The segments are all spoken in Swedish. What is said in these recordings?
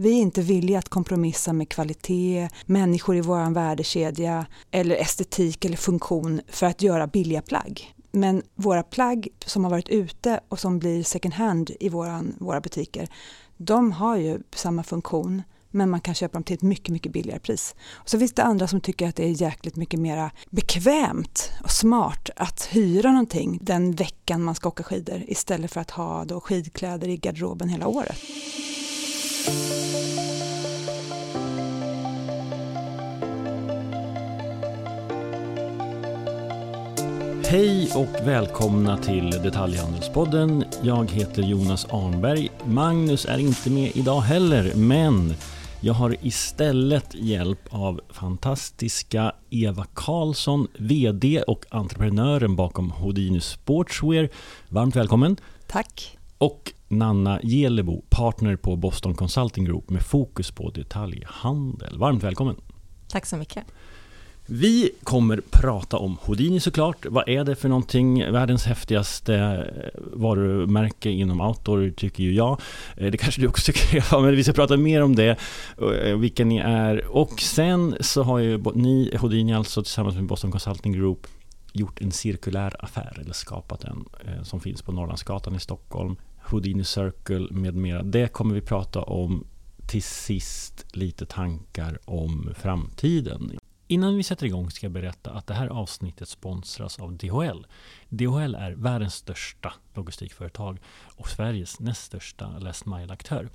Vi är inte villiga att kompromissa med kvalitet, människor i vår värdekedja eller estetik eller funktion för att göra billiga plagg. Men våra plagg som har varit ute och som blir second hand i våran, våra butiker, de har ju samma funktion men man kan köpa dem till ett mycket, mycket billigare pris. Och så finns det andra som tycker att det är jäkligt mycket mer bekvämt och smart att hyra någonting den veckan man ska åka skidor istället för att ha då skidkläder i garderoben hela året. Hej och välkomna till Detaljhandelspodden. Jag heter Jonas Arnberg. Magnus är inte med idag heller, men jag har istället hjälp av fantastiska Eva Karlsson, VD och entreprenören bakom Houdini Sportswear. Varmt välkommen! Tack! Och Nanna Gelebo, partner på Boston Consulting Group med fokus på detaljhandel. Varmt välkommen! Tack så mycket! Vi kommer prata om Houdini såklart. Vad är det för någonting? Världens häftigaste varumärke inom outdoor tycker ju jag. Eh, det kanske du också tycker, ja, men vi ska prata mer om det, eh, vilka ni är. Och sen så har ju ni, Houdini alltså tillsammans med Boston Consulting Group gjort en cirkulär affär, eller skapat en, eh, som finns på Norrlandsgatan i Stockholm. Houdini Circle med mera. Det kommer vi prata om till sist lite tankar om framtiden. Innan vi sätter igång ska jag berätta att det här avsnittet sponsras av DHL. DHL är världens största logistikföretag och Sveriges näst största last mile-aktör.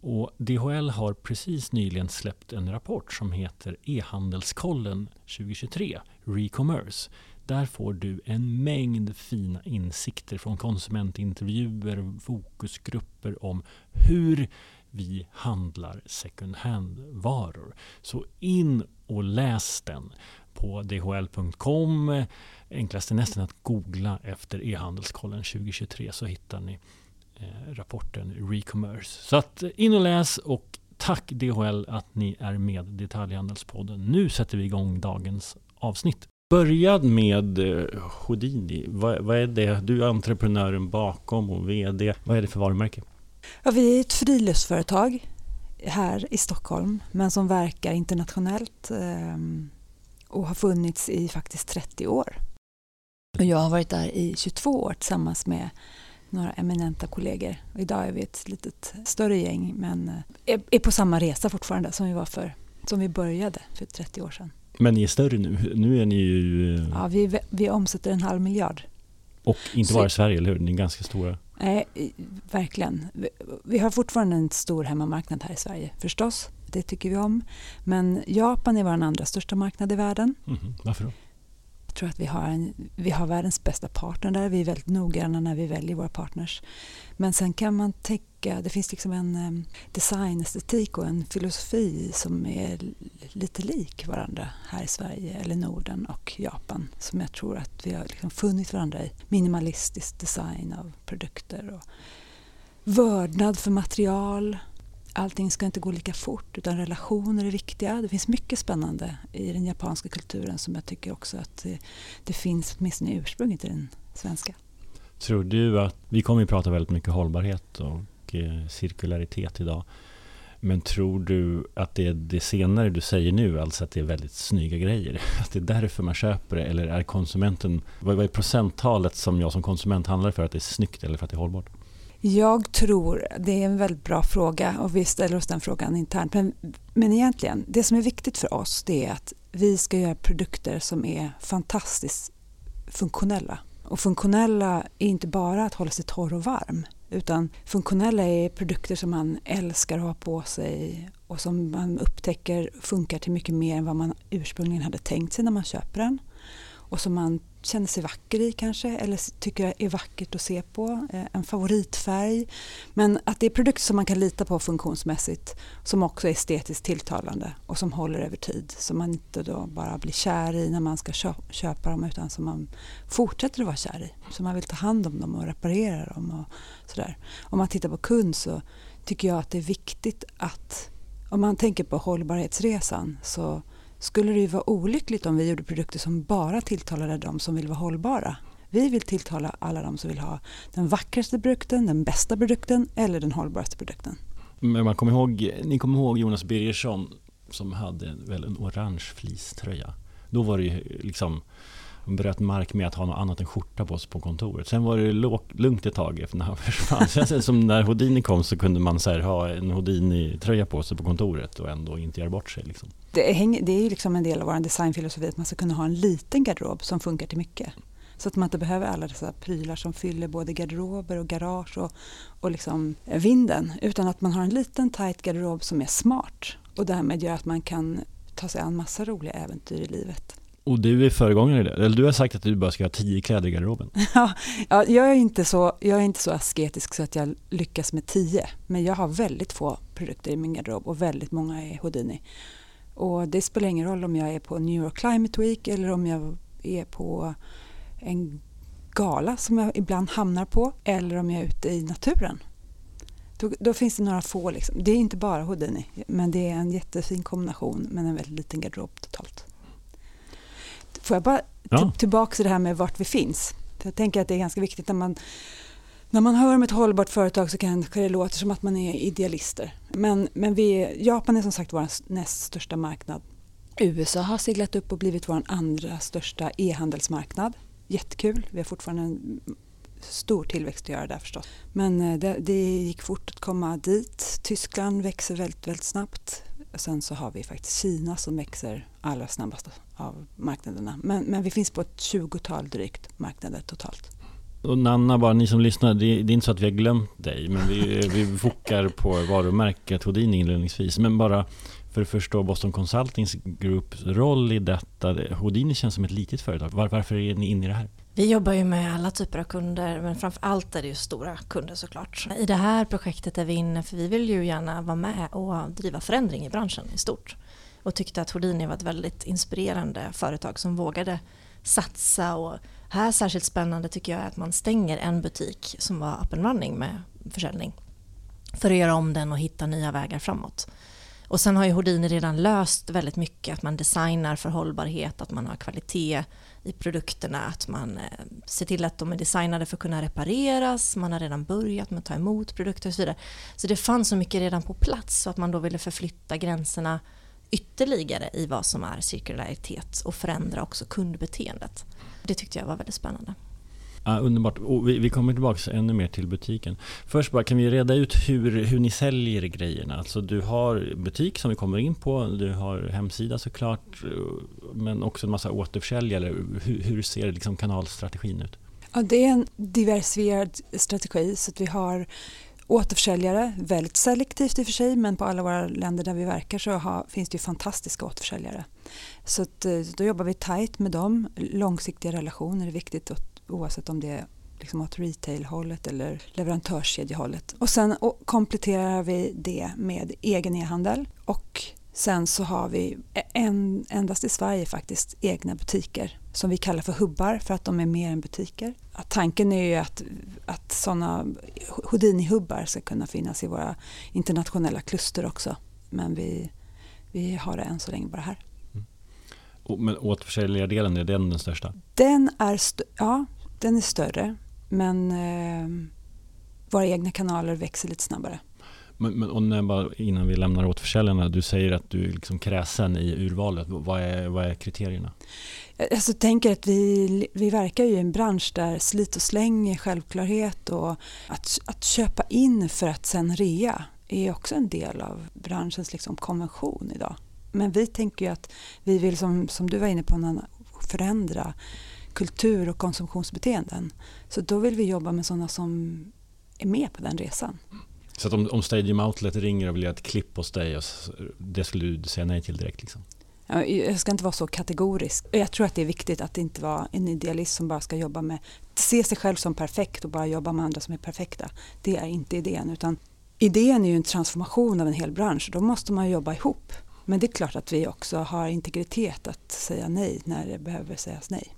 Och DHL har precis nyligen släppt en rapport som heter E-handelskollen 2023, Recommerce. Där får du en mängd fina insikter från konsumentintervjuer, fokusgrupper om hur vi handlar second hand-varor. Så in och läs den på dhl.com. Enklast är nästan att googla efter e-handelskollen 2023 så hittar ni eh, rapporten Recommerce. Så att eh, in och läs och tack DHL att ni är med Detaljhandelspodden. Nu sätter vi igång dagens avsnitt. Börjad med eh, Houdini. Vad, vad är det? Du är entreprenören bakom och VD. Vad är det för varumärke? Ja, vi är ett friluftsföretag här i Stockholm men som verkar internationellt eh, och har funnits i faktiskt 30 år. Och jag har varit där i 22 år tillsammans med några eminenta kollegor. Och idag är vi ett litet större gäng men eh, är, på samma resa fortfarande som vi var för som vi började för 30 år sedan. Men ni är större nu? Nu är ni ju... Eh, ja, vi, vi omsätter en halv miljard. Och inte bara i Sverige, eller hur? Ni är ganska stora. Nej, verkligen. Vi har fortfarande en stor hemmamarknad här i Sverige förstås. Det tycker vi om. Men Japan är vår andra största marknad i världen. Mm, varför då? Jag tror att vi har, en, vi har världens bästa partner där. Vi är väldigt noggranna när vi väljer våra partners. Men sen kan man tänka, det finns liksom en ehm, designestetik och en filosofi som är lite lik varandra här i Sverige eller Norden och Japan som jag tror att vi har liksom funnit varandra i. Minimalistisk design av produkter och vördnad för material. Allting ska inte gå lika fort utan relationer är viktiga. Det finns mycket spännande i den japanska kulturen som jag tycker också att det, det finns åtminstone i ursprunget i den svenska. Tror du att, vi kommer ju prata väldigt mycket hållbarhet och eh, cirkularitet idag. Men tror du att det är det senare du säger nu, alltså att det är väldigt snygga grejer? Att det är därför man köper det? Eller är konsumenten, vad är procenttalet som jag som konsument handlar för att det är snyggt eller för att det är hållbart? Jag tror, det är en väldigt bra fråga och vi ställer oss den frågan internt. Men, men egentligen, det som är viktigt för oss det är att vi ska göra produkter som är fantastiskt funktionella. Och funktionella är inte bara att hålla sig torr och varm utan funktionella är produkter som man älskar att ha på sig och som man upptäcker funkar till mycket mer än vad man ursprungligen hade tänkt sig när man köper den. Och som man känner sig vacker i kanske eller tycker är vackert att se på. Eh, en favoritfärg. Men att det är produkter som man kan lita på funktionsmässigt som också är estetiskt tilltalande och som håller över tid. Som man inte då bara blir kär i när man ska köpa dem utan som man fortsätter att vara kär i. Så man vill ta hand om dem och reparera dem och sådär. Om man tittar på kund så tycker jag att det är viktigt att om man tänker på hållbarhetsresan så skulle det ju vara olyckligt om vi gjorde produkter som bara tilltalade de som vill vara hållbara. Vi vill tilltala alla de som vill ha den vackraste produkten, den bästa produkten eller den hållbaraste produkten. Men man kommer ihåg, ni kommer ihåg Jonas Birgersson som hade väl en orange fleecetröja. Då var det ju liksom de bröt mark med att ha något annat än skjorta på sig på kontoret. Sen var det lugnt ett tag efter när han försvann. Sen som när Houdini kom så kunde man så ha en Houdini-tröja på sig på kontoret och ändå inte göra bort sig. Liksom. Det, är, det är ju liksom en del av vår designfilosofi att man ska kunna ha en liten garderob som funkar till mycket. Så att man inte behöver alla dessa prylar som fyller både garderober och garage och, och liksom vinden. Utan att man har en liten tight garderob som är smart och därmed gör att man kan ta sig an massa roliga äventyr i livet. Och du är föregångare i det? Eller du har sagt att du bara ska ha tio kläder i garderoben? ja, ja jag, är inte så, jag är inte så asketisk så att jag lyckas med tio. Men jag har väldigt få produkter i min garderob och väldigt många är Houdini. Och det spelar ingen roll om jag är på New York Climate Week eller om jag är på en gala som jag ibland hamnar på eller om jag är ute i naturen. Då, då finns det några få. Liksom. Det är inte bara Houdini men det är en jättefin kombination men en väldigt liten garderob totalt. Får jag bara ja. tillbaka till det här med vart vi finns? För jag tänker att det är ganska viktigt när man när man hör om ett hållbart företag så kanske det låter som att man är idealister. Men, men vi, Japan är som sagt vår näst största marknad. USA har seglat upp och blivit vår andra största e-handelsmarknad. Jättekul. Vi har fortfarande en stor tillväxt att göra där förstås. Men eh, det, det gick fort att komma dit. Tyskland växer väldigt, väldigt snabbt. Sen så har vi faktiskt Kina som växer allra snabbast av marknaderna. Men, men vi finns på ett tjugotal drygt marknader totalt. Och Nanna, bara ni som lyssnar, det, är inte så att vi har glömt dig, men vi, vi fokar på varumärket Houdini inledningsvis. Men bara för att förstå Boston Consulting Groups roll i detta. Houdini känns som ett litet företag. Var, varför är ni inne i det här? Vi jobbar ju med alla typer av kunder men framför allt är det ju stora kunder såklart. I det här projektet är vi inne för vi vill ju gärna vara med och driva förändring i branschen i stort. Och tyckte att Houdini var ett väldigt inspirerande företag som vågade satsa och här särskilt spännande tycker jag är att man stänger en butik som var up and running med försäljning för att göra om den och hitta nya vägar framåt. Och sen har ju Houdini redan löst väldigt mycket, att man designar för hållbarhet, att man har kvalitet i produkterna, att man eh, ser till att de är designade för att kunna repareras, man har redan börjat med att ta emot produkter och så vidare. Så det fanns så mycket redan på plats så att man då ville förflytta gränserna ytterligare i vad som är cirkularitet och förändra också kundbeteendet. Det tyckte jag var väldigt spännande. Ja, underbart. Och vi, vi, kommer tillbaka ännu mer till butiken. Först bara, kan vi reda ut hur, hur ni säljer grejerna? Alltså du har butik som vi kommer in på, du har hemsida såklart, men också en massa återförsäljare. Hur, hur ser liksom kanalstrategin ut? Ja, det är en diversifierad strategi så att vi har återförsäljare, väldigt selektivt i och för sig men på alla våra länder där vi verkar så har, finns det ju fantastiska återförsäljare. Så att, eh, då jobbar vi tajt med dem. Långsiktiga relationer är viktigt oavsett om det är liksom åt retail-hållet eller leverantörskedjehållet. Och sen kompletterar vi det med egen e-handel och sen så har vi en, endast i Sverige faktiskt egna butiker som vi kallar för hubbar för att de är mer än butiker. Att tanken är ju att, att sådana Houdini-hubbar ska kunna finnas i våra internationella kluster också. Men vi, vi har det än så länge bara här. Men återförsäljardelen, är den den största? Den är, ja, den är större. Men eh, våra egna kanaler växer lite snabbare. Men, men och när bara, innan vi lämnar återförsäljarna, du säger att du är liksom kräsen i urvalet. Vad är, vad är kriterierna? Alltså, jag tänker att vi, vi verkar i en bransch där slit och släng är självklarhet och att, att köpa in för att sen rea är också en del av branschens liksom konvention idag. Men vi tänker ju att vi vill, som, som du var inne på, förändra kultur och konsumtionsbeteenden. Så då vill vi jobba med sådana som är med på den resan. Så om, om Stadium Outlet ringer och vill göra ett klipp hos dig, det skulle du säga nej till direkt? Liksom? Jag ska inte vara så kategorisk. Jag tror att det är viktigt att inte vara en idealist som bara ska jobba med, se sig själv som perfekt och bara jobba med andra som är perfekta. Det är inte idén. Utan idén är ju en transformation av en hel bransch. Då måste man jobba ihop. Men det är klart att vi också har integritet att säga nej när det behöver sägas nej.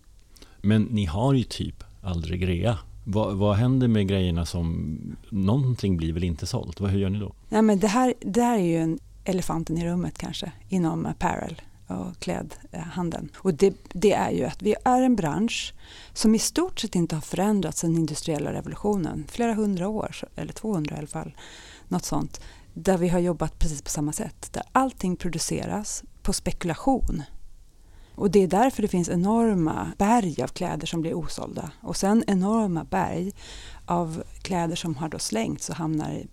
Men ni har ju typ aldrig rea. Vad, vad händer med grejerna som någonting blir väl inte sålt? Hur gör ni då? Nej, men det, här, det här är ju en elefanten i rummet kanske inom apparel och klädhandeln. Och det, det, är ju att vi är en bransch som i stort sett inte har förändrats sedan industriella revolutionen. Flera hundra år, eller 200 i alla fall. Något sånt. där vi har jobbat precis på samma sätt. Där allting produceras på spekulation. Och det är därför det finns enorma berg av kläder som blir osålda och sen enorma berg av kläder som har då slängts och hamnar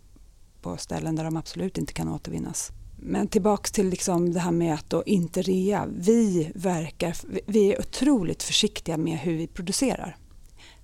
på ställen där de absolut inte kan återvinnas. Men tillbaks till liksom det här med att då inte rea. Vi, verkar, vi är otroligt försiktiga med hur vi producerar.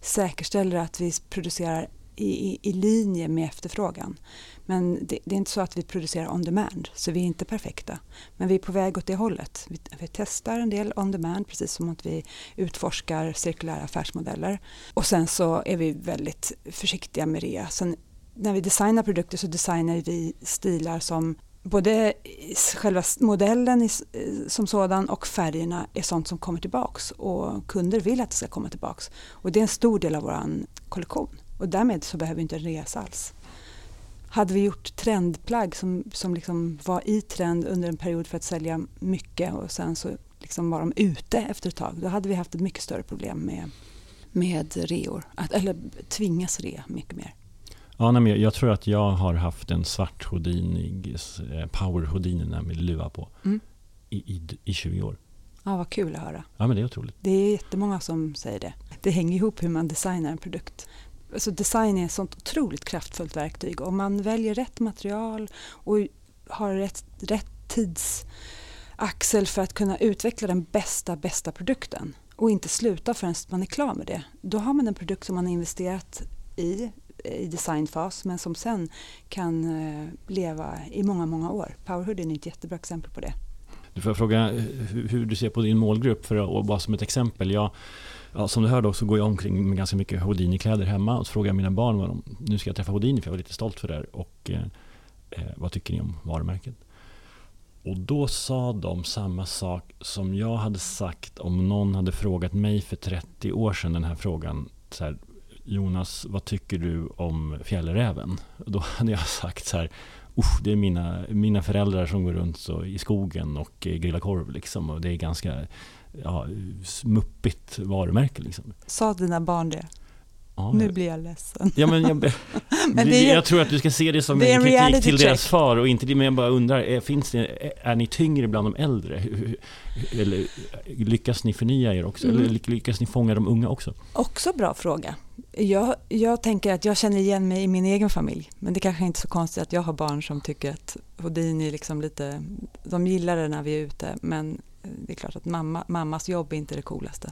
Säkerställer att vi producerar i, i, i linje med efterfrågan. Men det, det, är inte så att vi producerar on demand, så vi är inte perfekta. Men vi är på väg åt det hållet. Vi, vi, testar en del on demand, precis som att vi utforskar cirkulära affärsmodeller. Och sen så är vi väldigt försiktiga med det. Sen när vi designar produkter så designar vi stilar som både själva modellen som sådan och färgerna är sånt som kommer tillbaks och kunder vill att det ska komma tillbaks. Och det är en stor del av vår kollektion och därmed så behöver vi inte en resa alls. Hade vi gjort trendplagg som, som liksom var i trend under en period för att sälja mycket och sen så liksom var de ute efter ett tag, då hade vi haft ett mycket större problem med, med reor. Att, eller tvingas rea mycket mer. Ja, nej, men jag tror att jag har haft en svart Houdini, eh, power Houdini med luva på mm. i, i, i 20 år. Ja, vad kul att höra. Ja, men det är otroligt. Det är jättemånga som säger det. Det hänger ihop hur man designar en produkt. Alltså design är ett sånt otroligt kraftfullt verktyg. Om man väljer rätt material och har rätt, rätt tidsaxel för att kunna utveckla den bästa, bästa produkten och inte sluta förrän man är klar med det. Då har man en produkt som man har investerat i i designfas men som sen kan eh, leva i många, många år. Powerhood är ett jättebra exempel på det. Får får fråga eh, hur du ser på din målgrupp för att bara som ett exempel. Jag, ja, som du hörde så går jag omkring med ganska mycket Houdini-kläder hemma och så frågar jag mina barn vad de, nu ska jag träffa Houdini för jag var lite stolt för det och eh, eh, vad tycker ni om varumärket? Och då sa de samma sak som jag hade sagt om någon hade frågat mig för 30 år sedan den här frågan. Så här, Jonas, vad tycker du om fjällräven? Då hade jag sagt så här, Usch, det är mina, mina föräldrar som går runt så i skogen och grillar korv liksom. Och det är ganska ja, smuppigt varumärke. Liksom. Sa dina barn det? Ja, nu blir jag ledsen. Ja, men jag, men är, jag tror att du ska se det som det en, en kritik till check. deras far och inte det, men jag bara undrar, är, finns det, är ni tyngre bland de äldre? Eller lyckas ni förnya er också? Mm. Eller lyckas ni fånga de unga också? Också bra fråga. Jag, jag tänker att jag känner igen mig i min egen familj. Men det kanske inte är så konstigt att jag har barn som tycker att Houdini är liksom lite, de gillar det när vi är ute men eh, det är klart att mamma, mammas jobb är inte det coolaste.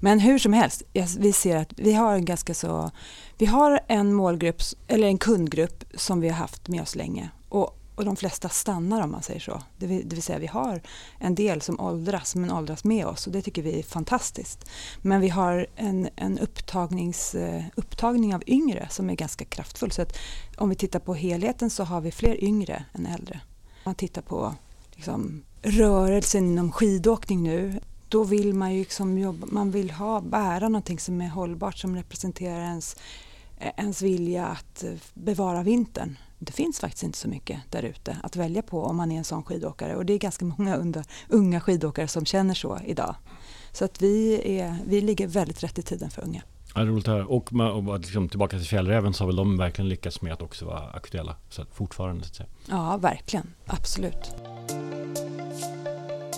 Men hur som helst, vi ser att vi har en ganska så... Vi har en målgrupp, eller en kundgrupp som vi har haft med oss länge. Och, och de flesta stannar om man säger så. Det vill, det vill, säga vi har en del som åldras, men åldras med oss och det tycker vi är fantastiskt. Men vi har en, en upptagnings, eh, upptagning av yngre som är ganska kraftfull. Så att om vi tittar på helheten så har vi fler yngre än äldre. Om man tittar på liksom, rörelsen inom skidåkning nu då vill man ju liksom jobba, man vill ha, bära någonting som är hållbart som representerar ens, ens vilja att eh, bevara vintern. Det finns faktiskt inte så mycket där ute att välja på om man är en sån skidåkare och det är ganska många under, unga skidåkare som känner så idag. Så att vi, är, vi ligger väldigt rätt i tiden för unga. Ja, roligt att höra. Och, och liksom, tillbaka till Fjällräven så har väl de verkligen lyckats med att också vara aktuella så fortfarande. Så. Ja, verkligen. Absolut.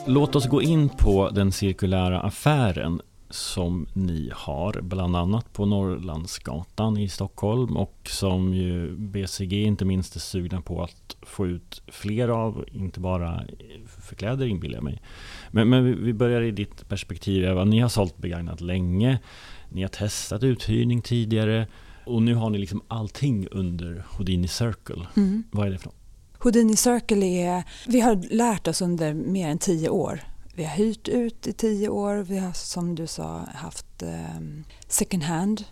Låt oss gå in på den cirkulära affären som ni har, bland annat på Norrlandsgatan i Stockholm och som ju BCG inte minst är sugna på att få ut fler av, inte bara för kläder inbillar jag mig. Men, men vi börjar i ditt perspektiv Eva, ni har sålt begagnat länge, ni har testat uthyrning tidigare och nu har ni liksom allting under Houdini Circle. Mm. Vad är det för något? Houdini Circle är, vi har lärt oss under mer än tio år. Vi har hyrt ut i tio år, vi har som du sa haft eh, second hand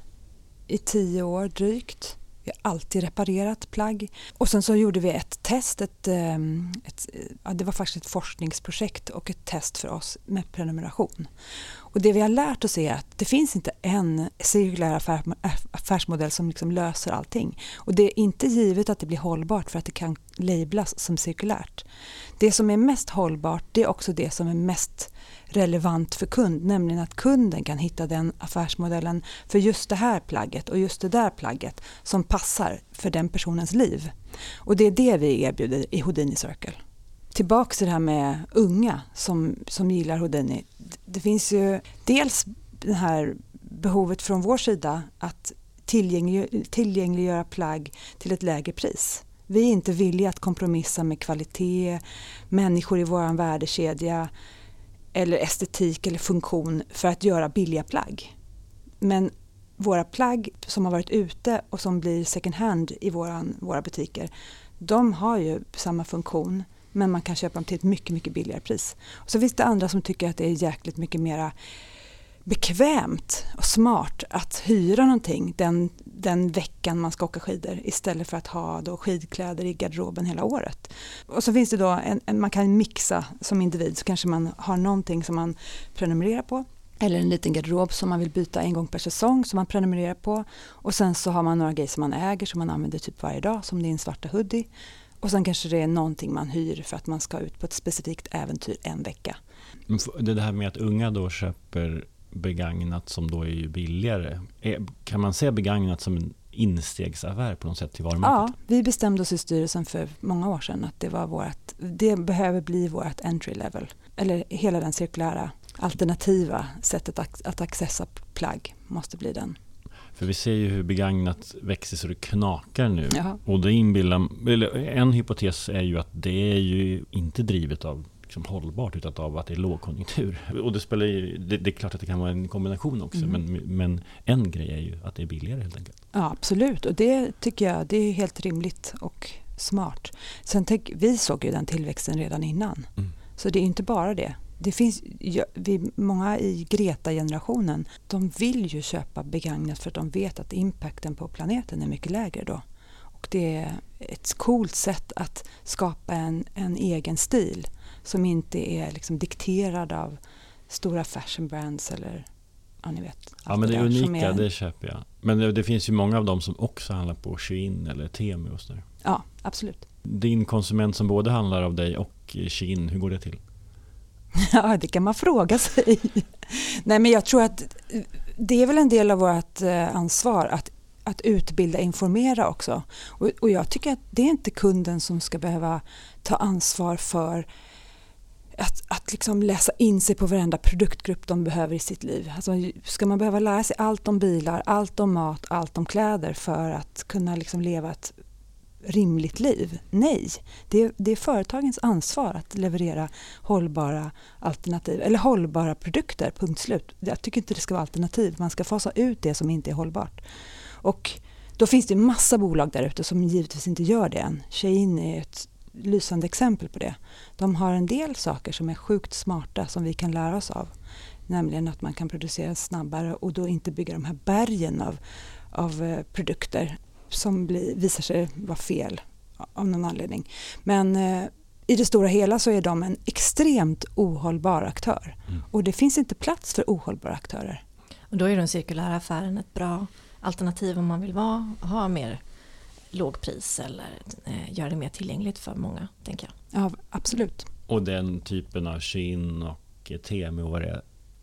i tio år drygt. Vi har alltid reparerat plagg. Och sen så gjorde vi ett test, ett, ehm, ett, ja, det var faktiskt ett forskningsprojekt och ett test för oss med prenumeration. Och det vi har lärt oss är att det finns inte en cirkulär affärsmodell som liksom löser allting. Och det är inte givet att det blir hållbart för att det kan lablas som cirkulärt. Det som är mest hållbart det är också det som är mest relevant för kund, nämligen att kunden kan hitta den affärsmodellen för just det här plagget och just det där plagget som passar för den personens liv. Och det är det vi erbjuder i Houdini Circle. Tillbaka till det här med unga som, som gillar Houdini. Det finns ju dels det här behovet från vår sida att tillgängliggöra plagg till ett lägre pris. Vi är inte villiga att kompromissa med kvalitet, människor i vår värdekedja eller estetik eller funktion för att göra billiga plagg. Men våra plagg som har varit ute och som blir second hand i våran, våra butiker, de har ju samma funktion men man kan köpa dem till ett mycket, mycket billigare pris. Och så finns det andra som tycker att det är jäkligt mycket mera bekvämt och smart att hyra någonting den, den veckan man ska åka skidor istället för att ha då skidkläder i garderoben hela året. Och så finns det då en, en, man kan mixa som individ så kanske man har någonting som man prenumererar på eller en liten garderob som man vill byta en gång per säsong som man prenumererar på och sen så har man några grejer som man äger som man använder typ varje dag som din svarta hoodie och sen kanske det är någonting man hyr för att man ska ut på ett specifikt äventyr en vecka. Det här med att unga då köper begagnat som då är billigare. Kan man se begagnat som en instegsaffär på något sätt till varumärket? Ja, vi bestämde oss i styrelsen för många år sedan att det, var vårt, det behöver bli vårt entry level. Eller hela den cirkulära alternativa sättet att, att accessa plagg måste bli den. För vi ser ju hur begagnat växer så det knakar nu. Jaha. Och det inbillar, en hypotes är ju att det är ju inte drivet av liksom hållbart utan av att det är lågkonjunktur. Och det, spelar ju, det, det, är klart att det kan vara en kombination också mm. men, men en grej är ju att det är billigare helt enkelt. Ja absolut och det tycker jag det är helt rimligt och smart. Sen tänk, vi såg ju den tillväxten redan innan. Mm. Så det är inte bara det. Det finns vi, många i Greta-generationen, de vill ju köpa begagnat för att de vet att impacten på planeten är mycket lägre då. Och det är ett coolt sätt att skapa en, en egen stil som inte är liksom dikterad av stora fashion brands eller ja, ni vet. Ja, men det, det unika, är... det köper jag. Men det, det, finns ju många av dem som också handlar på Shein eller Temu och sådär. Ja, absolut. Din konsument som både handlar av dig och Shein, hur går det till? Ja, det kan man fråga sig. Nej, men jag tror att det är väl en del av vårt eh, ansvar att, att utbilda, informera också. Och, och jag tycker att det är inte kunden som ska behöva ta ansvar för att, att liksom läsa in sig på varenda produktgrupp de behöver i sitt liv. Alltså, ska man behöva lära sig allt om bilar, allt om mat, allt om kläder för att kunna liksom leva ett rimligt liv? Nej, det är, det är företagens ansvar att leverera hållbara alternativ eller hållbara produkter, punkt slut. Jag tycker inte det ska vara alternativ, man ska fasa ut det som inte är hållbart. Och då finns det massa bolag där ute som givetvis inte gör det än. Shein är ett lysande exempel på det. De har en del saker som är sjukt smarta som vi kan lära oss av. Nämligen att man kan producera snabbare och då inte bygga de här bergen av, av eh, produkter som blir, visar sig vara fel av någon anledning. Men eh, i det stora hela så är de en extremt ohållbar aktör. Mm. Och det finns inte plats för ohållbara aktörer. Och då är den cirkulära affären ett bra alternativ om man vill vara, ha mer lågpris eller eh, göra det mer tillgängligt för många, tänker jag. Ja, absolut. Och den typen av Shein och Temu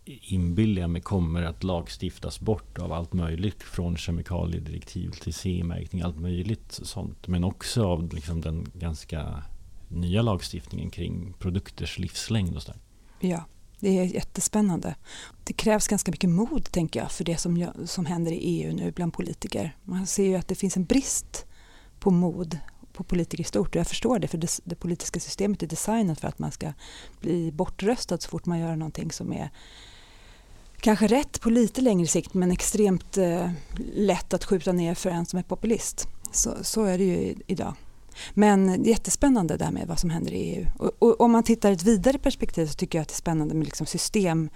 inbillar jag mig kommer att lagstiftas bort av allt möjligt från kemikaliedirektiv till CE-märkning, allt möjligt sånt. Men också av liksom den ganska nya lagstiftningen kring produkters livslängd och sådär. Ja, det är jättespännande. Det krävs ganska mycket mod tänker jag för det som, som händer i EU nu bland politiker. Man ser ju att det finns en brist på mod på politiker i stort. Och jag förstår det, för det, det, politiska systemet är designat för att man ska bli bortröstad så fort man gör någonting som är kanske rätt på lite längre sikt men extremt eh, lätt att skjuta ner för en som är populist. Så, så är det ju idag. Men jättespännande det här med vad som händer i EU. Och, och om man tittar i ett vidare perspektiv så tycker jag att det är spännande med liksom system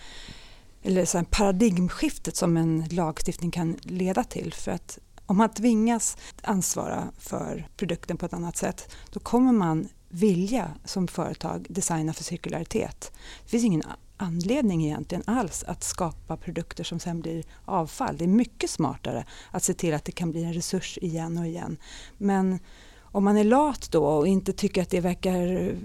eller så paradigmskiftet som en lagstiftning kan leda till. För att om man tvingas ansvara för produkten på ett annat sätt då kommer man vilja som företag designa för cirkularitet. Det finns ingen anledning egentligen alls att skapa produkter som sen blir avfall. Det är mycket smartare att se till att det kan bli en resurs igen och igen. Men om man är lat då och inte tycker att det verkar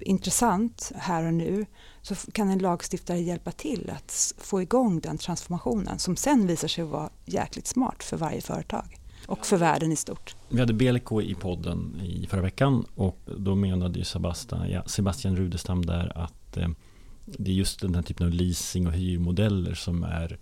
intressant här och nu så kan en lagstiftare hjälpa till att få igång den transformationen som sen visar sig vara jäkligt smart för varje företag och för världen i stort. Vi hade BLK i podden i förra veckan och då menade ju Sebastian, ja, Sebastian Rudestam där att eh, det är just den här typen av leasing och hyrmodeller som är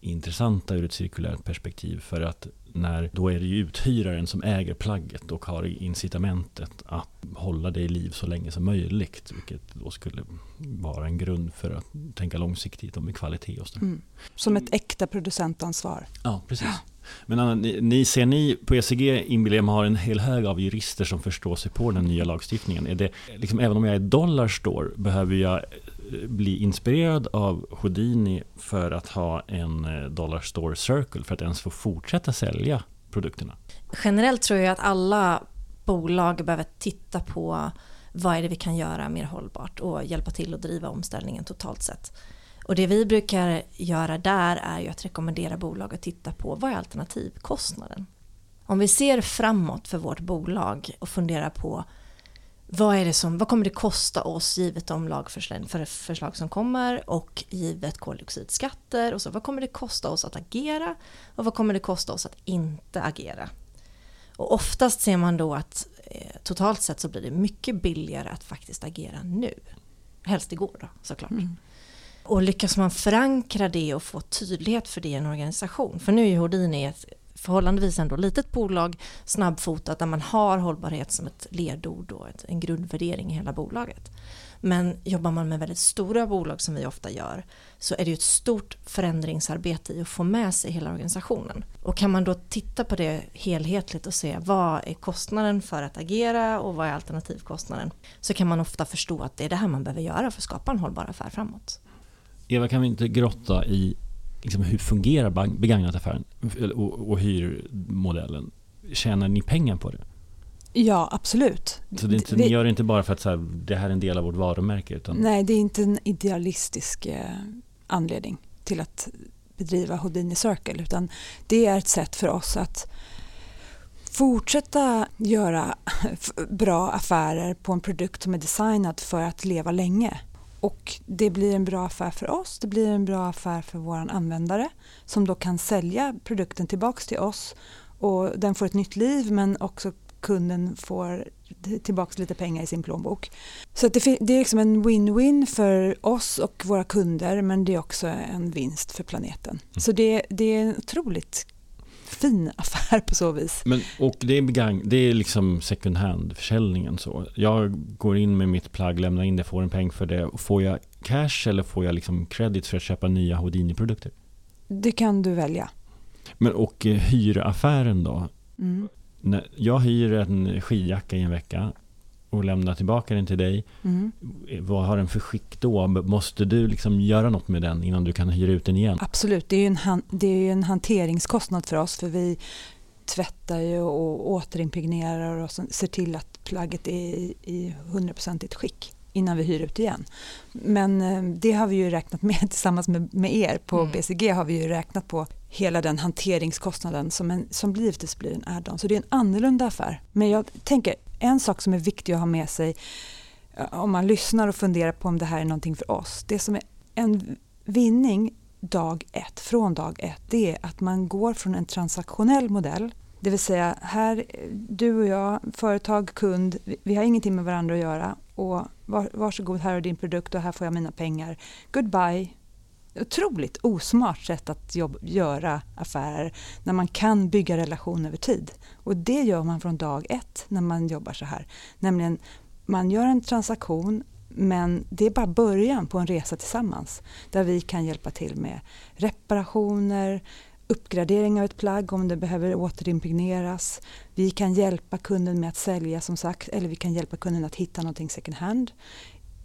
intressanta ur ett cirkulärt perspektiv för att när då är det ju uthyraren som äger plagget och har incitamentet att hålla det i liv så länge som möjligt. Vilket då skulle vara en grund för att tänka långsiktigt om kvalitet och så. Mm. Som ett äkta producentansvar. Ja, precis. Men Anna, ni, ni, ser ni på ECG inbillar har en hel hög av jurister som förstår sig på den nya lagstiftningen. Är det, liksom, även om jag är Dollarstore behöver jag bli inspirerad av Houdini för att ha en eh, Dollar Dollarstore Circle för att ens få fortsätta sälja produkterna? Generellt tror jag att alla bolag behöver titta på vad är det vi kan göra mer hållbart och hjälpa till att driva omställningen totalt sett. Och det vi brukar göra där är ju att rekommendera bolag att titta på vad är alternativkostnaden? Om vi ser framåt för vårt bolag och funderar på vad, är det som, vad kommer det kosta oss givet de lagförslag som kommer och givet koldioxidskatter och så vad kommer det kosta oss att agera och vad kommer det kosta oss att inte agera? Och oftast ser man då att eh, totalt sett så blir det mycket billigare att faktiskt agera nu. Helst igår då såklart. Mm. Och lyckas man förankra det och få tydlighet för det i en organisation. För nu är Houdini ett förhållandevis ändå litet bolag, snabbfotat, där man har hållbarhet som ett ledord och en grundvärdering i hela bolaget. Men jobbar man med väldigt stora bolag som vi ofta gör så är det ju ett stort förändringsarbete i att få med sig hela organisationen. Och kan man då titta på det helhetligt och se vad är kostnaden för att agera och vad är alternativkostnaden så kan man ofta förstå att det är det här man behöver göra för att skapa en hållbar affär framåt. Eva, kan vi inte grotta i liksom, hur fungerar begagnataffären och, och hyrmodellen? Tjänar ni pengar på det? Ja, absolut. Så det inte, vi, ni gör det inte bara för att så här, det här är en del av vårt varumärke? Utan... Nej, det är inte en idealistisk eh, anledning till att bedriva Houdini Circle utan det är ett sätt för oss att fortsätta göra bra affärer på en produkt som är designad för att leva länge. Och det blir en bra affär för oss, det blir en bra affär för vår användare som då kan sälja produkten tillbaks till oss och den får ett nytt liv men också kunden får tillbaks lite pengar i sin plånbok. Så det, det är liksom en win-win för oss och våra kunder men det är också en vinst för planeten. Mm. Så det, det är en otroligt fin affär på så vis. Men, och det är, begang, det är liksom second hand-försäljningen så. Jag går in med mitt plagg, lämnar in det, får en peng för det. Får jag cash eller får jag liksom credit för att köpa nya Houdini-produkter? Det kan du välja. Men och eh, hyraffären då? Mm. Jag hyr en skidjacka i en vecka och lämnar tillbaka den till dig. Mm. Vad har den för skick då? Måste du liksom göra något med den innan du kan hyra ut den igen? Absolut, det är ju en, det är en hanteringskostnad för oss för vi tvättar ju och återimpregnerar och ser till att plagget är i hundraprocentigt skick innan vi hyr ut igen. Men eh, det har vi ju räknat med tillsammans med, med er på mm. BCG har vi ju räknat på hela den hanteringskostnaden som, en, som givetvis blir en add-on. Så det är en annorlunda affär. Men jag tänker en sak som är viktig att ha med sig eh, om man lyssnar och funderar på om det här är någonting för oss. Det som är en vinning dag ett, från dag ett, det är att man går från en transaktionell modell det vill säga, här, du och jag, företag, kund, vi har ingenting med varandra att göra. Och var, varsågod, här är din produkt och här får jag mina pengar. Goodbye. Otroligt osmart sätt att jobb, göra affärer när man kan bygga relation över tid. Och det gör man från dag ett när man jobbar så här. Nämligen, man gör en transaktion men det är bara början på en resa tillsammans där vi kan hjälpa till med reparationer, uppgradering av ett plagg om det behöver återimpregneras. Vi kan hjälpa kunden med att sälja som sagt eller vi kan hjälpa kunden att hitta någonting second hand.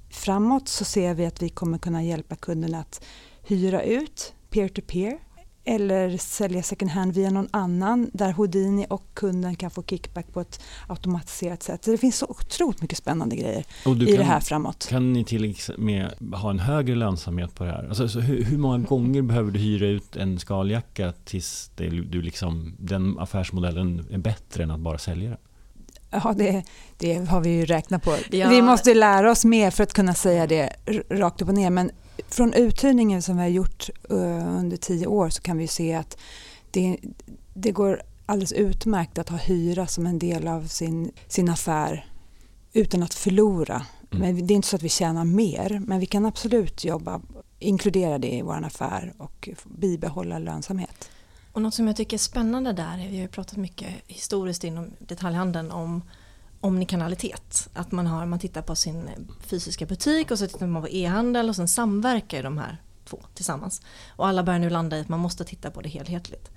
Framåt så ser vi att vi kommer kunna hjälpa kunden att hyra ut peer-to-peer eller sälja second hand via någon annan där Houdini och kunden kan få kickback på ett automatiserat sätt. Så det finns så otroligt mycket spännande grejer i kan, det här framåt. Kan ni till med ha en högre lönsamhet på det här? Alltså, hur, hur, många gånger behöver du hyra ut en skaljacka tills det, du liksom, den affärsmodellen är bättre än att bara sälja den? Ja, det, det, har vi ju räknat på. Ja. Vi måste lära oss mer för att kunna säga det rakt upp och ner. Men från uthyrningen som vi har gjort uh, under tio år så kan vi se att det, det går alldeles utmärkt att ha hyra som en del av sin, sin affär utan att förlora. Mm. Men det är inte så att vi tjänar mer, men vi kan absolut jobba, inkludera det i vår affär och bibehålla lönsamhet. Och något som jag tycker är spännande där, vi har ju pratat mycket historiskt inom detaljhandeln om omnikanalitet. Att man, har, man tittar på sin fysiska butik och så tittar man på e-handel och sen samverkar de här två tillsammans. Och alla börjar nu landa i att man måste titta på det helhetligt.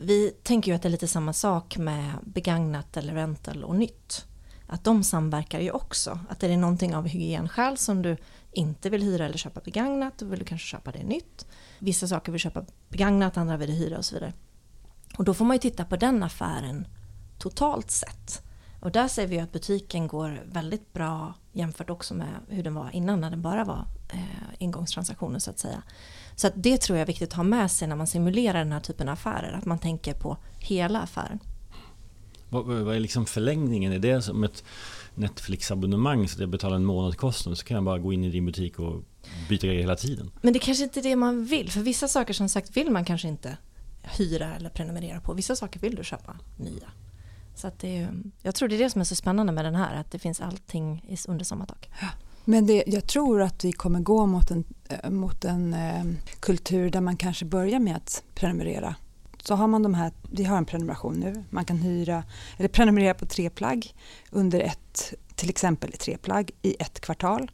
Vi tänker ju att det är lite samma sak med begagnat eller rental och nytt. Att de samverkar ju också. Att är det någonting av hygienskäl som du inte vill hyra eller köpa begagnat, då vill du kanske köpa det nytt. Vissa saker vill köpa begagnat, andra vill hyra och så vidare. Och då får man ju titta på den affären totalt sett. Och där ser vi att butiken går väldigt bra jämfört också med hur den var innan när den bara var eh, ingångstransaktioner så att säga. Så att det tror jag är viktigt att ha med sig när man simulerar den här typen av affärer, att man tänker på hela affären. Vad, vad är liksom förlängningen? Är det som ett Netflix-abonnemang så att jag betalar en månadskostnad så kan jag bara gå in i din butik och byta grejer hela tiden? Men det kanske inte är det man vill, för vissa saker som sagt vill man kanske inte hyra eller prenumerera på. Vissa saker vill du köpa nya. Så att det är, jag tror det är det som är så spännande med den här, att det finns allting under samma tak. Ja. Men det, jag tror att vi kommer gå mot en, eh, mot en eh, kultur där man kanske börjar med att prenumerera. Så har man de här, vi har en prenumeration nu, man kan hyra eller prenumerera på tre plagg under ett, till exempel tre plagg i ett kvartal.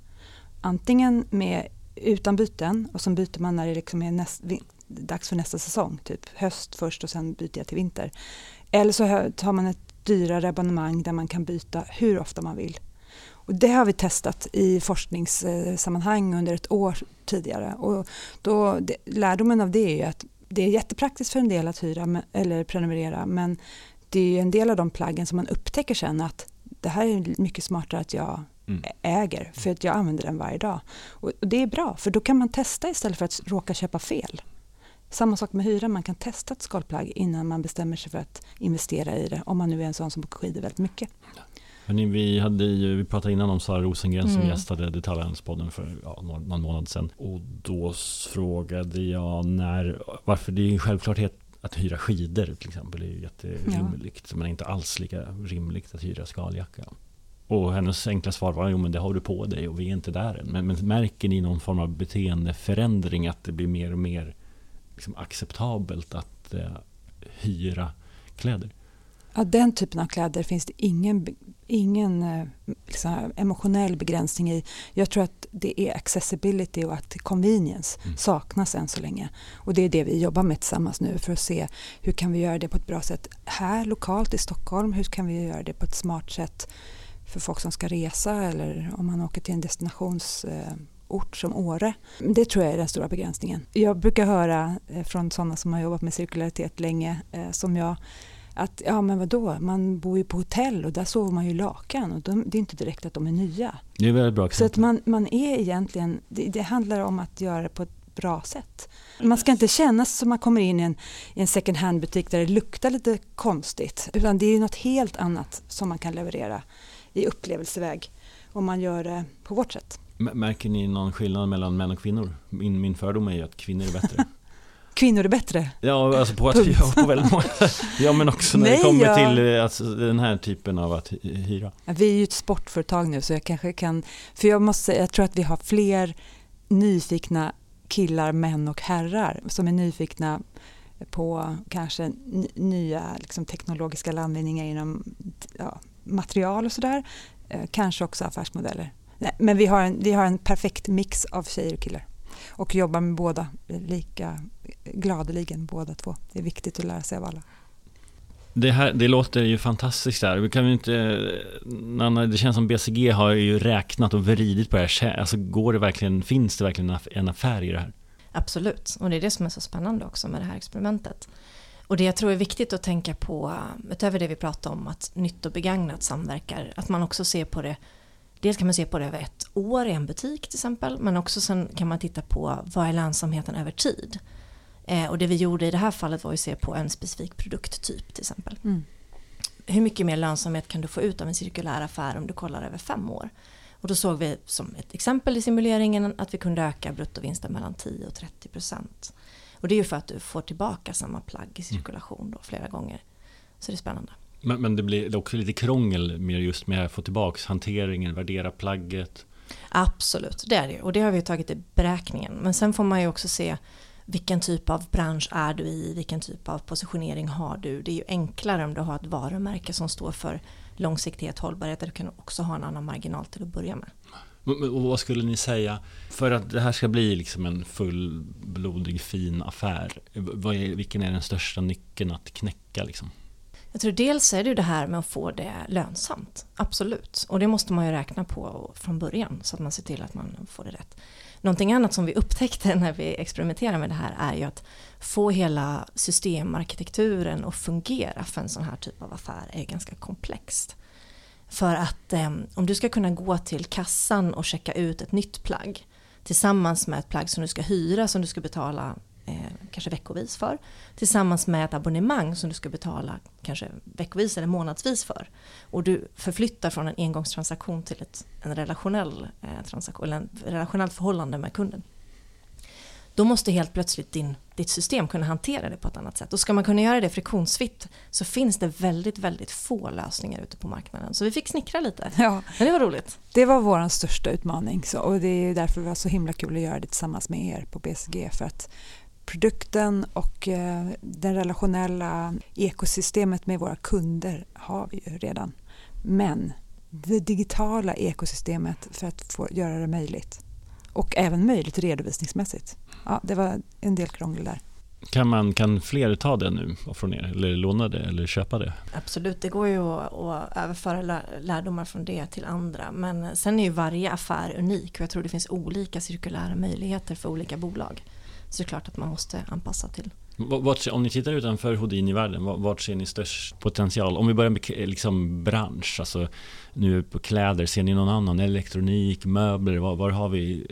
Antingen med, utan byten och så byter man när det liksom är näst, dags för nästa säsong, typ höst först och sen byter jag till vinter. Eller så tar man ett dyrare abonnemang där man kan byta hur ofta man vill. Och det har vi testat i forskningssammanhang under ett år tidigare. Och då, det, lärdomen av det är att det är jättepraktiskt för en del att hyra eller prenumerera men det är en del av de plaggen som man upptäcker sen att det här är mycket smartare att jag mm. äger för att jag använder den varje dag. Och, det är bra för då kan man testa istället för att råka köpa fel. Samma sak med hyra, man kan testa ett skalplagg innan man bestämmer sig för att investera i det. Om man nu är en sån som åker skidor väldigt mycket. Hörrni, vi, hade ju, vi pratade innan om Sara Rosengren som mm. gästade Detaljhandelspodden för ja, någon månad sedan. Och då frågade jag när, varför det är en självklarhet att hyra skidor till exempel är ju jätterimligt. Ja. Men inte alls lika rimligt att hyra skaljacka. Och hennes enkla svar var jo men det har du på dig och vi är inte där än. Men, men märker ni någon form av beteendeförändring att det blir mer och mer liksom acceptabelt att eh, hyra kläder? Ja, den typen av kläder finns det ingen, ingen eh, liksom, emotionell begränsning i. Jag tror att det är accessibility och att convenience mm. saknas än så länge. Och det är det vi jobbar med tillsammans nu för att se hur kan vi göra det på ett bra sätt här lokalt i Stockholm. Hur kan vi göra det på ett smart sätt för folk som ska resa eller om man åker till en destinations eh, ort som Åre. Det tror jag är den stora begränsningen. Jag brukar höra eh, från sådana som har jobbat med cirkularitet länge eh, som jag att ja men vadå, man bor ju på hotell och där sover man ju lakan och de, det är inte direkt att de är nya. Det är väldigt bra exempel. Så att man, man är egentligen, det, det, handlar om att göra det på ett bra sätt. Man ska inte känna som man kommer in i en, i en second hand butik där det luktar lite konstigt utan det är något helt annat som man kan leverera i upplevelseväg om man gör det på vårt sätt. Märker ni någon skillnad mellan män och kvinnor? Min, min fördom är ju att kvinnor är bättre. kvinnor är bättre? Ja, alltså på, att, ja, på väldigt många Ja, men också när Nej, det kommer ja. till alltså, den här typen av att hyra. Vi är ju ett sportföretag nu så jag kanske kan... För jag måste jag tror att vi har fler nyfikna killar, män och herrar som är nyfikna på kanske nya liksom, teknologiska landvinningar inom ja, material och sådär. Eh, kanske också affärsmodeller. Nej, men vi har, en, vi har en perfekt mix av tjejer och killar och jobbar med båda lika gladeligen båda två. Det är viktigt att lära sig av alla. Det, här, det låter ju fantastiskt där. Vi kan inte, Nanna, det känns som BCG har ju räknat och vridit på det här. Alltså går det verkligen, finns det verkligen en affär i det här? Absolut, och det är det som är så spännande också med det här experimentet. Och det jag tror är viktigt att tänka på, utöver det vi pratade om, att nytt och begagnat samverkar, att man också ser på det Dels kan man se på det över ett år i en butik till exempel, men också sen kan man titta på vad är lönsamheten över tid. Eh, och det vi gjorde i det här fallet var att se på en specifik produkttyp till exempel. Mm. Hur mycket mer lönsamhet kan du få ut av en cirkulär affär om du kollar över fem år? Och då såg vi som ett exempel i simuleringen att vi kunde öka bruttovinsten mellan 10 och 30 procent. Och det är ju för att du får tillbaka samma plagg i cirkulation då flera gånger. Så det är spännande. Men, men det blir också lite krångel med just med att få tillbaka hanteringen, värdera plagget. Absolut, det är det och det har vi tagit i beräkningen. Men sen får man ju också se vilken typ av bransch är du i, vilken typ av positionering har du. Det är ju enklare om du har ett varumärke som står för långsiktighet, hållbarhet, där du kan också ha en annan marginal till att börja med. Och vad skulle ni säga, för att det här ska bli liksom en fullblodig fin affär, är, vilken är den största nyckeln att knäcka? Liksom? Jag tror dels är det ju det här med att få det lönsamt, absolut. Och det måste man ju räkna på från början så att man ser till att man får det rätt. Någonting annat som vi upptäckte när vi experimenterade med det här är ju att få hela systemarkitekturen att fungera för en sån här typ av affär är ganska komplext. För att eh, om du ska kunna gå till kassan och checka ut ett nytt plagg tillsammans med ett plagg som du ska hyra som du ska betala kanske veckovis för. Tillsammans med ett abonnemang som du ska betala kanske veckovis eller månadsvis för. Och du förflyttar från en engångstransaktion till ett en relationell, eh, transaktion, eller en relationellt förhållande med kunden. Då måste helt plötsligt din, ditt system kunna hantera det på ett annat sätt. Och ska man kunna göra det friktionsfritt så finns det väldigt, väldigt få lösningar ute på marknaden. Så vi fick snickra lite. Ja. Men det var roligt. Det var vår största utmaning så, och det är därför det var så himla kul att göra det tillsammans med er på BCG. För att produkten och eh, det relationella ekosystemet med våra kunder har vi ju redan. Men det digitala ekosystemet för att få göra det möjligt och även möjligt redovisningsmässigt. Ja, det var en del krångel där. Kan, man, kan fler ta det nu från er eller låna det eller köpa det? Absolut, det går ju att, att överföra lärdomar från det till andra. Men sen är ju varje affär unik och jag tror det finns olika cirkulära möjligheter för olika bolag. Så det är klart att man måste anpassa till. Vart, om ni tittar utanför Houdini-världen, vart ser ni störst potential? Om vi börjar med liksom bransch, alltså nu på kläder, ser ni någon annan? Elektronik, möbler, var, var har vi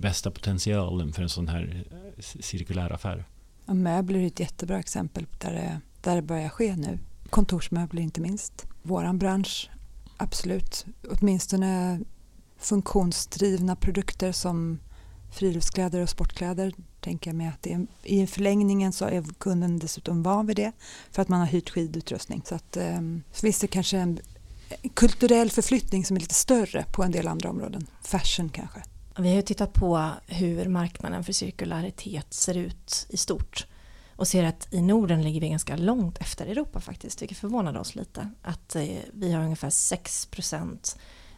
bästa potentialen för en sån här eh, cirkulär affär? Ja, möbler är ett jättebra exempel där det, där det börjar ske nu. Kontorsmöbler inte minst. Våran bransch, absolut. Åtminstone funktionsdrivna produkter som friluftskläder och sportkläder tänker jag mig att det är, i förlängningen så är kunden dessutom van vid det för att man har hyrt skidutrustning. Så, att, ehm, så finns det kanske en kulturell förflyttning som är lite större på en del andra områden. Fashion kanske. Vi har ju tittat på hur marknaden för cirkularitet ser ut i stort och ser att i Norden ligger vi ganska långt efter Europa faktiskt, vilket förvånade oss lite. Att eh, vi har ungefär 6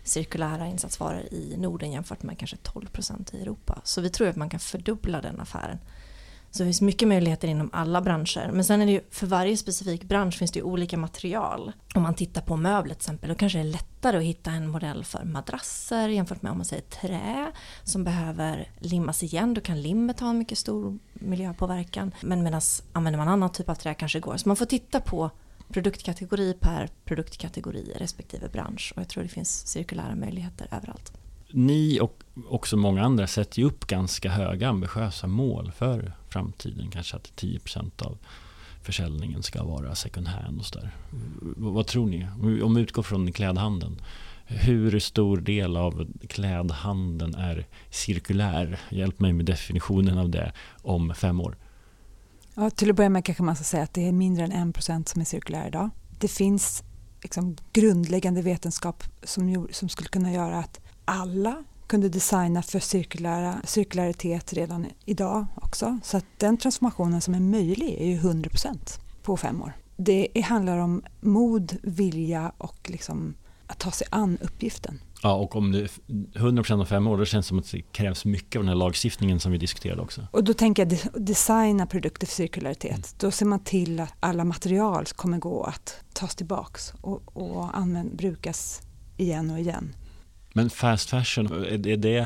cirkulära insatsvaror i Norden jämfört med kanske 12% i Europa. Så vi tror att man kan fördubbla den affären. Så det finns mycket möjligheter inom alla branscher. Men sen är det ju, för varje specifik bransch finns det ju olika material. Om man tittar på möbler till exempel, då kanske det är lättare att hitta en modell för madrasser jämfört med om man säger trä som behöver limmas igen. Då kan limmet ha en mycket stor miljöpåverkan. Men medan använder man annan typ av trä kanske det går. Så man får titta på produktkategori per produktkategori respektive bransch och jag tror det finns cirkulära möjligheter överallt. Ni och också många andra sätter ju upp ganska höga ambitiösa mål för framtiden. Kanske att 10% av försäljningen ska vara second hand och sådär. Vad tror ni? Om vi utgår från klädhandeln. Hur stor del av klädhandeln är cirkulär? Hjälp mig med definitionen av det om fem år. Ja, till att börja med kanske man ska säga att det är mindre än 1 som är cirkulär idag. Det finns liksom grundläggande vetenskap som, som skulle kunna göra att alla kunde designa för cirkulära, cirkularitet redan idag också. Så att den transformationen som är möjlig är ju 100% på fem år. Det handlar om mod, vilja och liksom att ta sig an uppgiften. Ja, och om det är 100% av fem år, då känns det som att det krävs mycket av den här lagstiftningen som vi diskuterade också. Och då tänker jag designa produkter för cirkularitet. Mm. Då ser man till att alla material kommer gå att tas tillbaks och, och använd, brukas igen och igen. Men fast fashion, är det,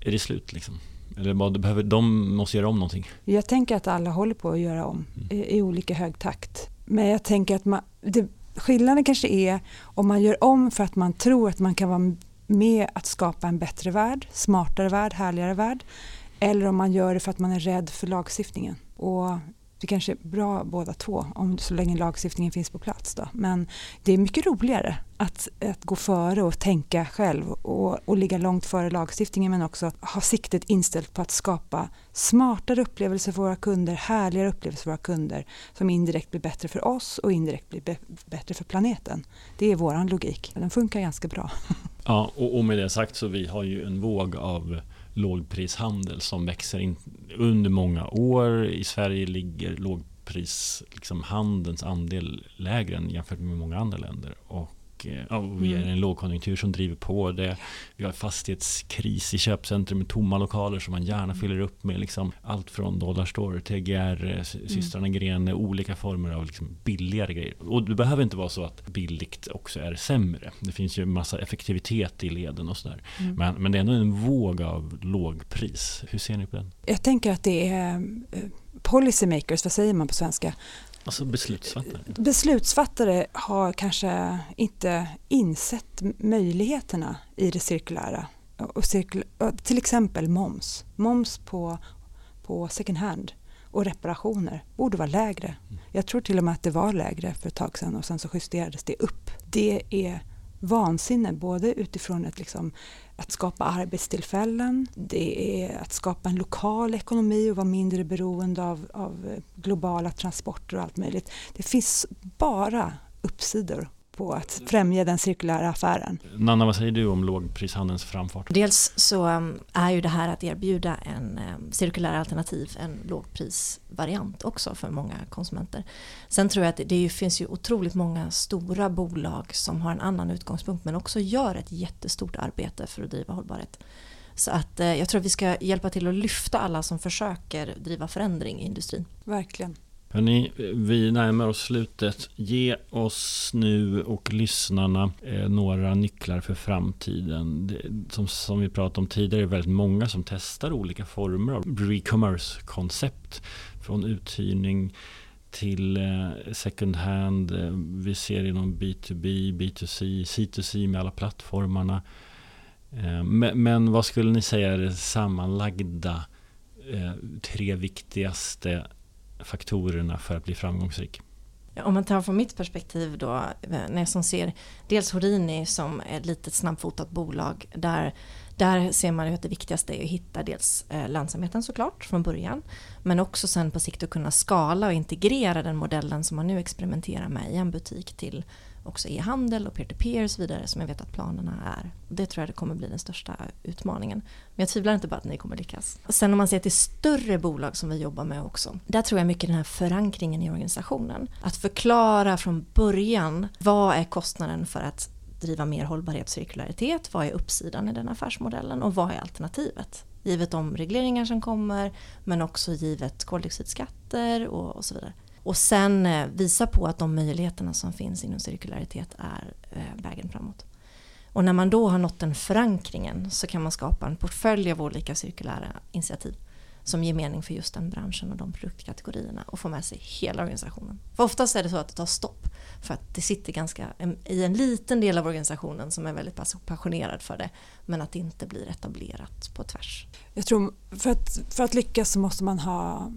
är det slut liksom? Eller vad behöver de måste göra om någonting? Jag tänker att alla håller på att göra om mm. i, i, olika hög takt. Men jag tänker att man, det, skillnaden kanske är om man gör om för att man tror att man kan vara med att skapa en bättre värld, smartare värld, härligare värld. Eller om man gör det för att man är rädd för lagstiftningen. Och det kanske är bra båda två, om, så länge lagstiftningen finns på plats. Då. Men det är mycket roligare att, att gå före och tänka själv och, och ligga långt före lagstiftningen men också ha siktet inställt på att skapa smartare upplevelser för våra kunder, härligare upplevelser för våra kunder som indirekt blir bättre för oss och indirekt blir be bättre för planeten. Det är vår logik. Den funkar ganska bra. Ja, och, och med det sagt så vi har ju en våg av lågprishandel som växer in under många år. I Sverige ligger lågprishandelns liksom, andel lägre än jämfört med många andra länder. Och Eh, ja, vi är i en mm. lågkonjunktur som driver på det. Vi har fastighetskris i köpcentrum med tomma lokaler som man gärna mm. fyller upp med liksom allt från Dollarstore, TGR, eh, mm. systrarna Grene, olika former av liksom billigare grejer. Och det behöver inte vara så att billigt också är sämre. Det finns ju massa effektivitet i leden och sådär. Mm. Men, men det är ändå en våg av lågpris. Hur ser ni på den? Jag tänker att det är eh, policymakers, vad säger man på svenska? Alltså beslutsfattare? Beslutsfattare har kanske inte insett möjligheterna i det cirkulära. Och cirkul till exempel moms. Moms på, på second hand och reparationer borde vara lägre. Mm. Jag tror till och med att det var lägre för ett tag sedan och sen så justerades det upp. Det är vansinne både utifrån ett liksom, att skapa arbetstillfällen, det är att skapa en lokal ekonomi och vara mindre beroende av, av globala transporter och allt möjligt. Det finns bara uppsidor på att främja den cirkulära affären. Nanna, vad säger du om lågprishandelns framfart? Dels så um, är ju det här att erbjuda en um, cirkulär alternativ en lågprisvariant också för många konsumenter. Sen tror jag att det finns ju otroligt många stora bolag som har en annan utgångspunkt men också gör ett jättestort arbete för att driva hållbarhet. Så att eh, jag tror att vi ska hjälpa till att lyfta alla som försöker driva förändring i industrin. Verkligen. Hörrni, vi närmar oss slutet. Ge oss nu och lyssnarna eh, några nycklar för framtiden. Det, som, som vi pratade om tidigare är det väldigt många som testar olika former av re-commerce-koncept. Från uthyrning till eh, second hand. Eh, vi ser inom B2B, B2C, C2C med alla plattformarna. Eh, men, men, vad skulle ni säga är det sammanlagda eh, tre viktigaste faktorerna för att bli framgångsrik? Om man tar från mitt perspektiv då, eh, när jag som ser dels Horini som ett litet snabbfotat bolag där där ser man ju att det viktigaste är att hitta dels eh, lönsamheten såklart från början men också sen på sikt att kunna skala och integrera den modellen som man nu experimenterar med i en butik till också e-handel och peer-to-peer och så vidare som jag vet att planerna är. Det tror jag det kommer bli den största utmaningen. Men jag tvivlar inte på att ni kommer lyckas. sen om man ser till större bolag som vi jobbar med också. Där tror jag mycket den här förankringen i organisationen. Att förklara från början vad är kostnaden för att driva mer hållbarhet och cirkularitet? Vad är uppsidan i den affärsmodellen och vad är alternativet? Givet de regleringar som kommer men också givet koldioxidskatter och, och så vidare. Och sen eh, visa på att de möjligheterna som finns inom cirkularitet är eh, vägen framåt. Och när man då har nått den förankringen så kan man skapa en portfölj av olika cirkulära initiativ som ger mening för just den branschen och de produktkategorierna och få med sig hela organisationen. För oftast är det så att det tar stopp för att det sitter ganska i en liten del av organisationen som är väldigt passionerad för det men att det inte blir etablerat på tvärs. Jag tror för att, för att lyckas så måste man ha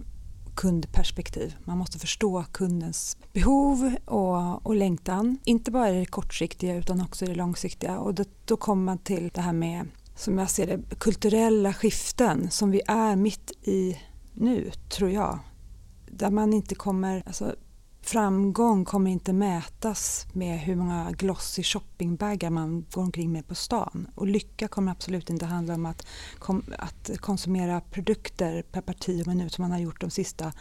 kundperspektiv. Man måste förstå kundens behov och, och längtan. Inte bara i det kortsiktiga utan också i det långsiktiga. Och då, då kommer man till det här med, som jag ser det, kulturella skiften som vi är mitt i nu, tror jag. Där man inte kommer... Alltså, Framgång kommer inte mätas med hur många glossy shoppingbagar man går omkring med på stan. Och lycka kommer absolut inte handla om att, kom, att konsumera produkter per parti och minut som man har gjort de sista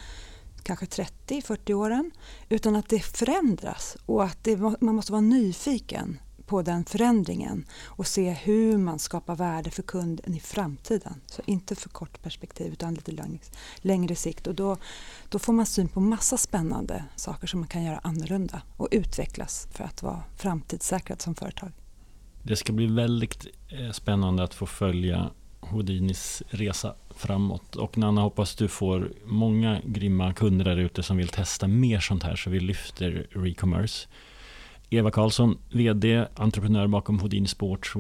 kanske 30-40 åren. Utan att det förändras och att det, man måste vara nyfiken på den förändringen och se hur man skapar värde för kunden i framtiden. Så inte för kort perspektiv utan lite längre, längre sikt. Och då, då får man syn på massa spännande saker som man kan göra annorlunda och utvecklas för att vara framtidssäkrad som företag. Det ska bli väldigt eh, spännande att få följa Houdinis resa framåt. Och Nanna, hoppas du får många grymma kunder där ute som vill testa mer sånt här så vi lyfter Recommerce. Eva Karlsson, VD, entreprenör bakom Houdini Sports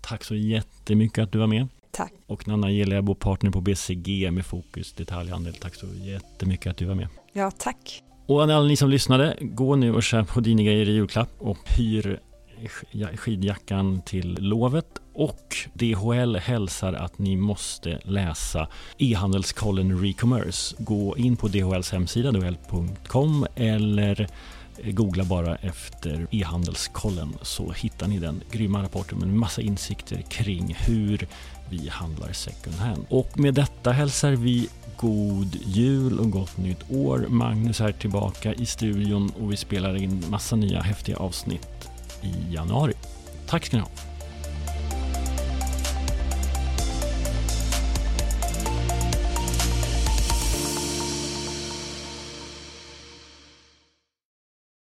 Tack så jättemycket att du var med. Tack. Och Nanna Gelebo, partner på BCG med fokus detaljhandel. Tack så jättemycket att du var med. Ja, tack. Och alla ni som lyssnade, gå nu och köp Houdini-grejer i julklapp och hyr skidjackan till lovet och DHL hälsar att ni måste läsa e-handelskollen Recommerce. Gå in på DHLs hemsida dhl.com eller Eh, googla bara efter e-handelskollen så hittar ni den grymma rapporten med massa insikter kring hur vi handlar second hand. Och med detta hälsar vi god jul och gott nytt år. Magnus är tillbaka i studion och vi spelar in massa nya häftiga avsnitt i januari. Tack ska ni ha.